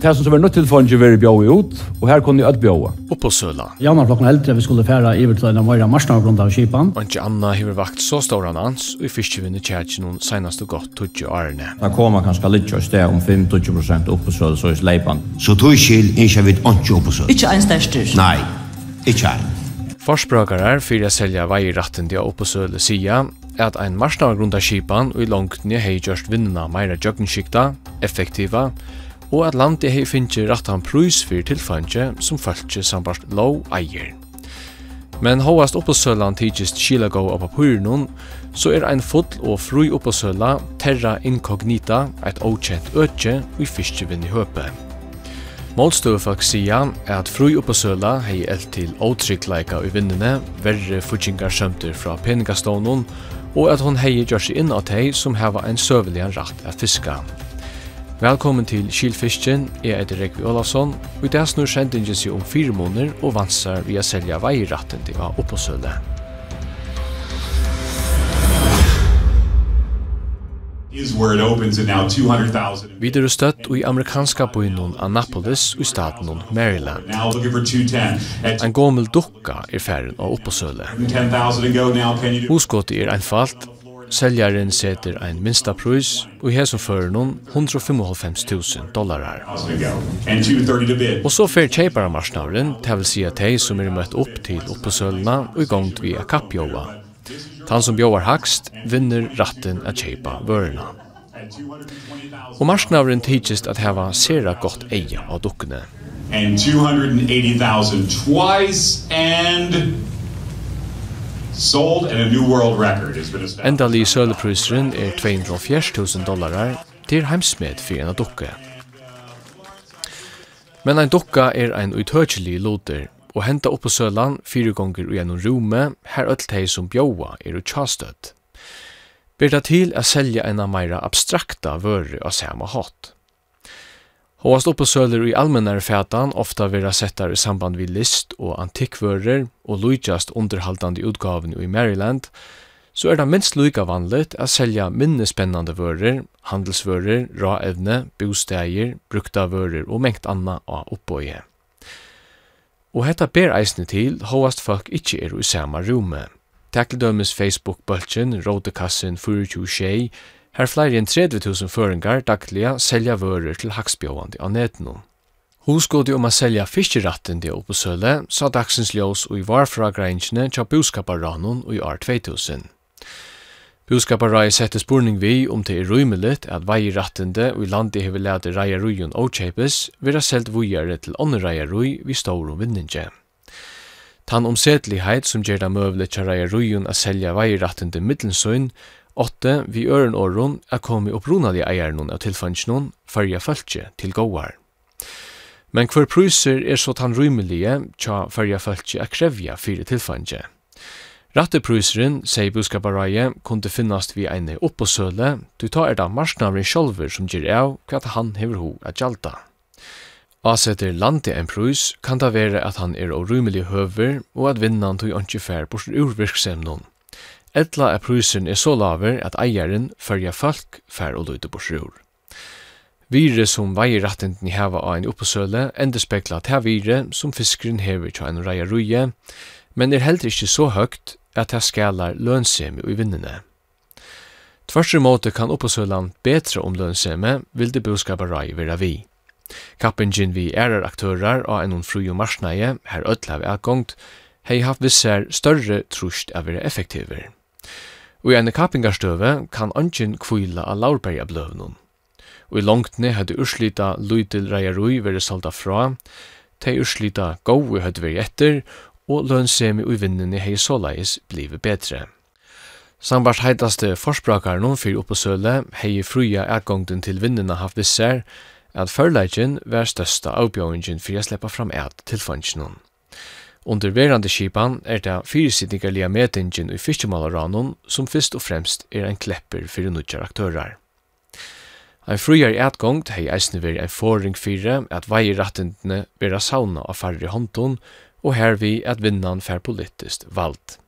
Det som var nødt til for en bjøy ut, og her kunne jeg bjøy. Og på Søla. Javnar flokken eldre vi skulle færa i til en av Møyra Marsnar av Kipan. Og ikke Anna har vakt så stor han og i fyrstjivinn i kjærkjen hun senast og godt tudje årene. Da kommer kanskje litt og sted om 5-20 prosent opp på Søla, så er sleipan. Så tog skil, ikke vidt ikke opp på Søla. Ikke en største? Nei, ikke en. Forsbrøkere fyrir å selja veiratten til opp på Søla sida, at ein marsnar grunda skipan og i langtni hei gjørst vinnuna meira jøgnskikta, effektiva, og at landi hei finnje rattan prus fyrir tilfanje som fölkje sambart lov eier. Men hóast oppåsølan tidsist Chilago av papyrnun, så er ein full og fru oppåsøla terra incognita, eit okjent økje vi fiskjevinn i høpe. Målstøvefag sia er at fru oppåsøla hei eld til åtryggleika i vinnene, verre futsingar sømter fra peningastånen, og at hon hei gjør seg inn av tei som heva ein søvelian rakt at fiska. Velkommen til Kylfisken, jeg heter Rekvi Olavsson, og i dag snur sendingen seg om fire måneder og vansar vi å selge veiratten til å oppåsøle. is where it opens in now 200,000. Videre støtt i amerikanska byen Annapolis i staten Maryland. Now looking for 210. En gommel dukka er ferden av oppåsøle. 10,000 to go now. Can you do Huskåttet er einfalt, Seljarin seter ein minsta prøys, og i hesum fører noen 155.000 dollarar. Og så fer kjeipara marsnavren, det vil si at hei som er møtt opp til oppåsølna og i gongt vi kappjåa. Han som bjóar hakst vinner ratten at kjeipa vörna. Og marsknavren tidsist at heva sera gott eia av dukkene. And 280,000 twice and Sold and a new world record has been established. Endali sølvprysren er 240.000 dollarar til heimsmed for en dukke. Men ein dukka er ein utøkjelig loter, og henta opp på sølan fire gonger i gjennom rume, her öll tei som bjóa er ut tjastøtt. Berta til er selja eina meira abstrakta vörre av sama hatt. Håast oppesøler i allmennare fætan ofta vera settar i samband vi list og antikkvörer og lujtjast underhaldande utgaven i Maryland, så er det minst lika vanligt at selja minne spennande handelsvörer, handelsvører, raevne, bosteier, brukta vörer og mengt anna av oppbøye. Og hetta ber eisne til håast folk ikkje er i sama rume. Takk Facebook-bølgen, rådekassin 426, Her flere enn 30.000 føringar dagliga selja vører til haksbjåande av netenom. Husgådi om a selja fiskeratten og på sa dagsens ljós og i varfra greinjene tja buskaparranon og i år 2000. Buskaparrai sette spurning vi om det er rymelig at veirattende og i landet hever lade reiaruion og kjeipes vera selt vujare til ånne reiarui vi stårum vinninje. Tan omsetlighet som gjerda til tja reiaruion a selja veirattende middelsøyn Åtte, vi øren åren, er kommet opprunalige eieren av tilfannsjonen, farja følge til gåar. Men hver pruser er så tan rymelige, tja farja følge er krevja fire tilfannsje. Ratte pryseren, sier buskapareie, kunne finnast vi eine oppåsøle, du tar er da marsnavren sjolver som gir av hva han hever ho at gjalda. Asetter landet en prus, kan det være at han er orymelig høver, og at vinnan tog ikke fær bort urvirksemnon, etla er prysin er så laver at eieren følger folk fær og løyte borsrur. Vire som veier rattenden i heva av en oppåsøle endespegla at her vire som fiskeren hever til en reia ruje, men er heller ikke så høgt at det skalar lønsemi i vinnene. Tvers måte kan oppesølan betra om lønsemi vil det boskapa rai vera vi. Kappingen vi erar aktørar av en fru og marsnaie, her ødla vi avgångt, hei haft visser større trusht av vera effektiver. Og i ene kappingarstøve kan ønsken kvila av laurberga bløvnum. Og i langtne hadde urslita luitil reiarui veri salta fra, tei urslita gau hadde veri etter, og lønsemi og vinnene hei såleis blive betre. Sambart heitaste forsprakaren fyrir oppe søle hei fruja ergongden til vinnene haft visser, at førleikjen var størsta avbjøringen fyrir a sleppa fram eit til fansjonen. Under verande skipan er det fyrisitningarliga metingen i fiskemalaranum som fyrst og fremst er ein klepper fyrir nudjar aktörar. Ein frujar etgång hei eisne veri ein forring fyrir at veirattendene vera sauna av farri håndton og her vi at vinnan fær politist vald.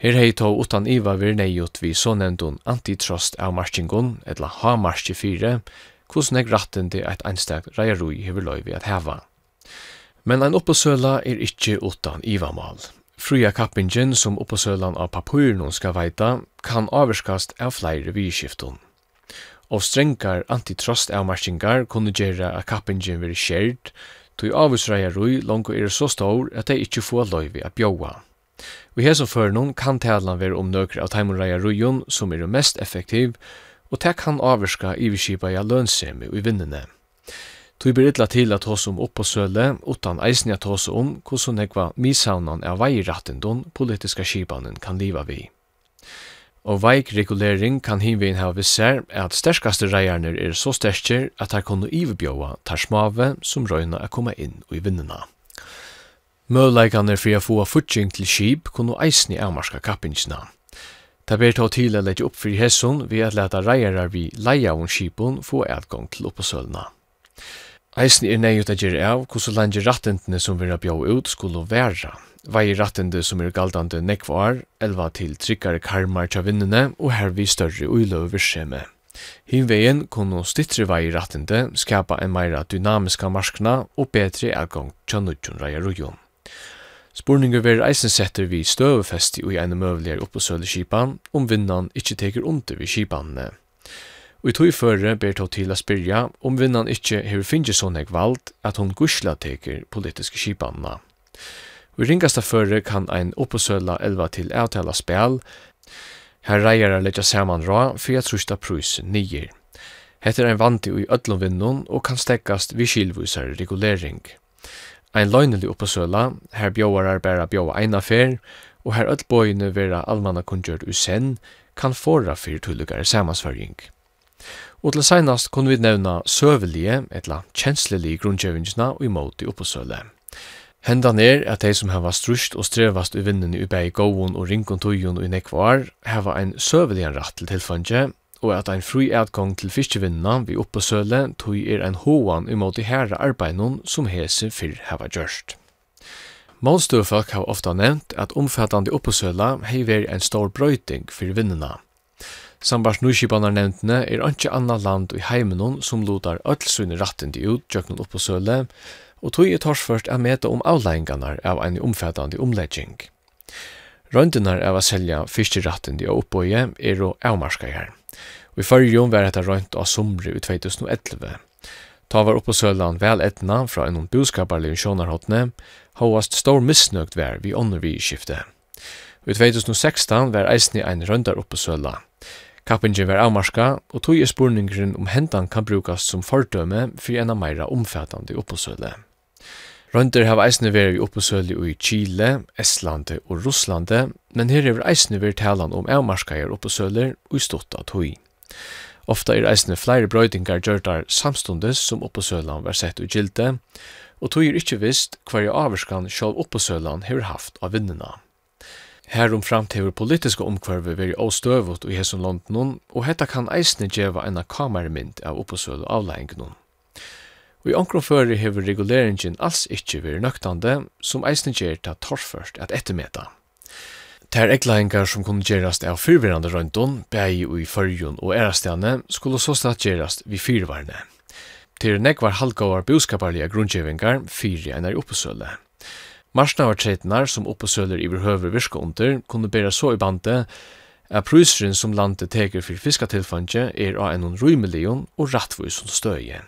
Her hei tå utan iva veri neiot vi så nevndun antitrust av marskingon, etla ha-marski fyrir, hvordan eg rattende eit einstak reiarui hever loivi at heva. Men ein oppåsøla er ikkje utan ivamal. Fria kappingen som oppåsølan av papurnon skal veita kan averskast av flere vidskiftun. Og strengar antitrust-avmarskingar kunne gjere at kappingen veri skjert, tog avvisreia rui langt er så stor at dei ikkje få løyvi a bjóa. Vi hesson førnån kan talan være om nøkra av taimunreia ruion som er mest effektiv, og tek han avverska iviskipa viskipa i lønsemi og i vinnene. Tui ber illa til at hos om oppåsøle, utan eisen at hos om hvordan nekva misavnan av veirattin don politiska skipanen kan liva vi. Og veik regulering kan hinvin hava visser at sterskaste reierne er så sterskir at her kunne ivebjåa tar smave som røyna er koma inn i vinnena. Møleikane fri a få futsing til skip kunne eisen avmarska kappingsna. Ta ber ta til at legge opp fri hesson ved at leta reiarar vi leia om skipun få adgång til oppåsølna. Eisen er nøyut at gjøre av hvordan langt rattentene som vil bjå ut skulle være. Vei rattende som er galdande nekvar, elva til tryggare karmar tja vinnene og hervi større uiløy virkjeme. Hinvegen kunne stittre vei rattende skapa en meira dynamiska marskna og betre avgång tja nudjon rei rujon. Spurningar ver eisen setter vi støvefesti og i ene møvligare oppåsøle kipan om vinnan ikkje teker under vi kipanene. Og i tog føre ber tog til å spyrja om vinnan ikkje hever finnje sånn eg vald at hon gusla teker politiske kipanna. Og i ringasta føre kan ein oppåsøla elva til avtala spel, her reier er letja saman ra fyrir jeg trusta prus nyer. Hette ein vanti i ödlom vinnon og kan stekkast vi skilvusar regulering. Ein løgnelig oppåsøla, her bjóar er bæra bjóa eina fer, og her ödlbøyne vera almanna kunngjørt usen, kan fora fyrir tullugare samansvaring. Og til seinast kunne vi nevna søvelige, etla kjenslelige grunnkjøvingsna og imot i oppåsøle. Hendan er at dei som hava strust og strevast i vinnen i bei gåon og ringon tøyun og i nekvar, hava ein søvelig rett til tilfange, og at ein fri adgang til fiskevinnene vi oppåsøle tøy er ein hoan imot i herre arbeidnon som hese fyrr hava gjørst. Målstøvfolk har ofta nevnt at omfattande oppåsøla hei veri ein stor brøyting fyrir vinnena, Sambars nuskipanarnevntene er ikke anna land i heimenon som lotar öll rattindi ut tjøkken upp på søle, og tog er torsførst er meta om avleggingarnar av en omfattande omlegging. Røndenar av a selja fyrstirattende og oppbøye er å avmarska her. Og i fyrrjon var etta røynt av somri i 2011. Ta var oppå sølan vel etna fra en boskaparlig sjånarhåttene, hovast stor misnøgt vær vi ånder vi i skifte. I 2016 var eisni ein røndar oppå sølan. Kappingen var avmarska, og tog er spurningren om hendan kan brukast som fordøme en av meira omfattande oppåsøle. Rønder har eisne veri oppåsøle i Chile, Estlande og Russlande, men her er eisne vært talan om avmarskajar oppåsøler og i stått av tog. Ofta er eisne flere brøydingar gjørtar samstundes som oppåsølan var sett i gilde, og tog er ikkje visst hver avvarskan sjål oppåsølan hever haft av vinnena. Herum framt hefur politiske omkvarve veri åstøvut i hesson London, og hetta kan eisne djeva enn kamermynd av opposøl og avleggen. Og i omkron fyrir hever reguleringen alls ikkje veri nøktande, som eisne gjer ta torrførst at ettermeta. Ter eklaingar som kunne gjerast av fyrvirrande røyndon, bei og i fyrjun og erastjane, skulle så statt gjerast vi fyrvarne. Ter nekvar halvgåar boskaparlige grunnkjevingar fyrir enn er opposølu. Marsnavartreitnar som oppåsøler i behøver virka under kunne bæra så i bandet at prusren som landet teker for fiskatilfanje er av en rymelion og rattvusen støye.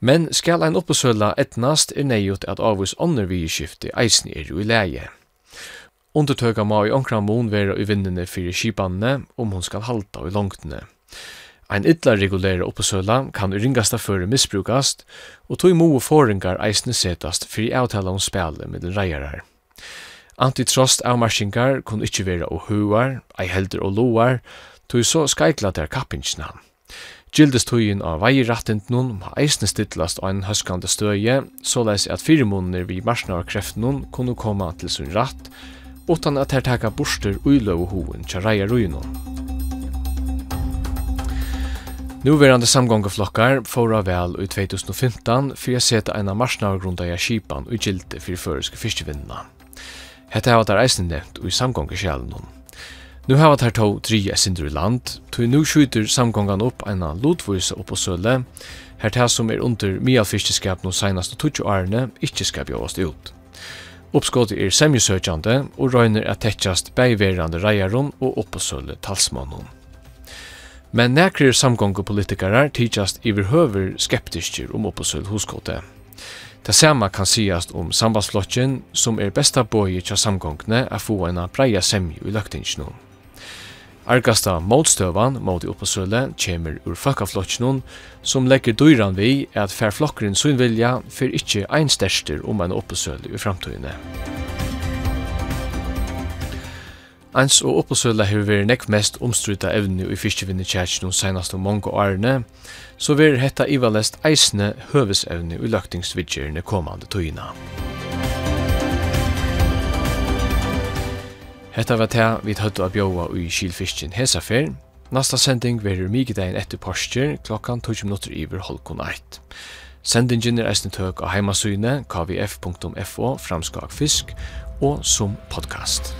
Men skal ein oppåsøla etnast er neiot at avvis ånder vi skifte eisen er jo i leie. Undertøka må i omkramon vera i vindene fyrir skipanne om hon skal halta i langtene. Ein illa regulera oppesøla kan i ringasta føre misbrukast, og tog moe foringar eisne setast fyrir avtala om spjale med den reiarar. Antitrost avmarsingar kun ikkje vera og huar, ei helder og loar, tog så skaikla der kappingsna. Gildestøyen av veirattendnun har eisne stittlast av en høskande støye, såleis at firemåneder vi marsnar kreftnun kunne koma til sin ratt, utan at her taka borster uiløv og hoen tja reiaruinun. Nuverande samgångaflokkar fóra vel i 2015 fyrir a seta eina marsnavergrunda i skipan og gildi fyrir føreske fyrstjevinnina. Hetta hava tar eisen nevnt i samgångafsjælunum. Nu hava tær tå dri esindur i land, tog nu skjuter samgongan upp eina lodvise upp på Søle, her tær som er under mia fyrstjeskap no seinaste 20 årene ikkje skal bjóast ut. Uppskottet er semjusøkjande og røyner at tettjast beiverande reiaron og oppåsølle talsmannen. Men nekrir samgångopolitikarar tidsast iverhöver skeptiskir om opposöld huskote. Det samme kan siast om sambandsflotjen som er besta boi tja samgångne a få en breia semju i løgtingsnå. Argasta motstøvan mot i opposøle kjemur ur fakkaflotjen som legger døyran vi at færflokkeren sin vilja fyr ikkje einsterster om en opposøle i framtøyene. Eins og oppåsøla hefur verið nekk mest omstruta evni i fiskivinni og senast om mongo årene, så verið hetta ivalest eisne høvesevni i løgtingsvidgjerne komande tøyina. Hetta var det vi høttu av bjóa i kylfiskin hesafer. Nasta sending verið migidegin etter porskjer klokkan 20 minutter iver holkon 1. Sendingen er eisne tøk av heimasyne kvf.fo framskak fisk og som podcast.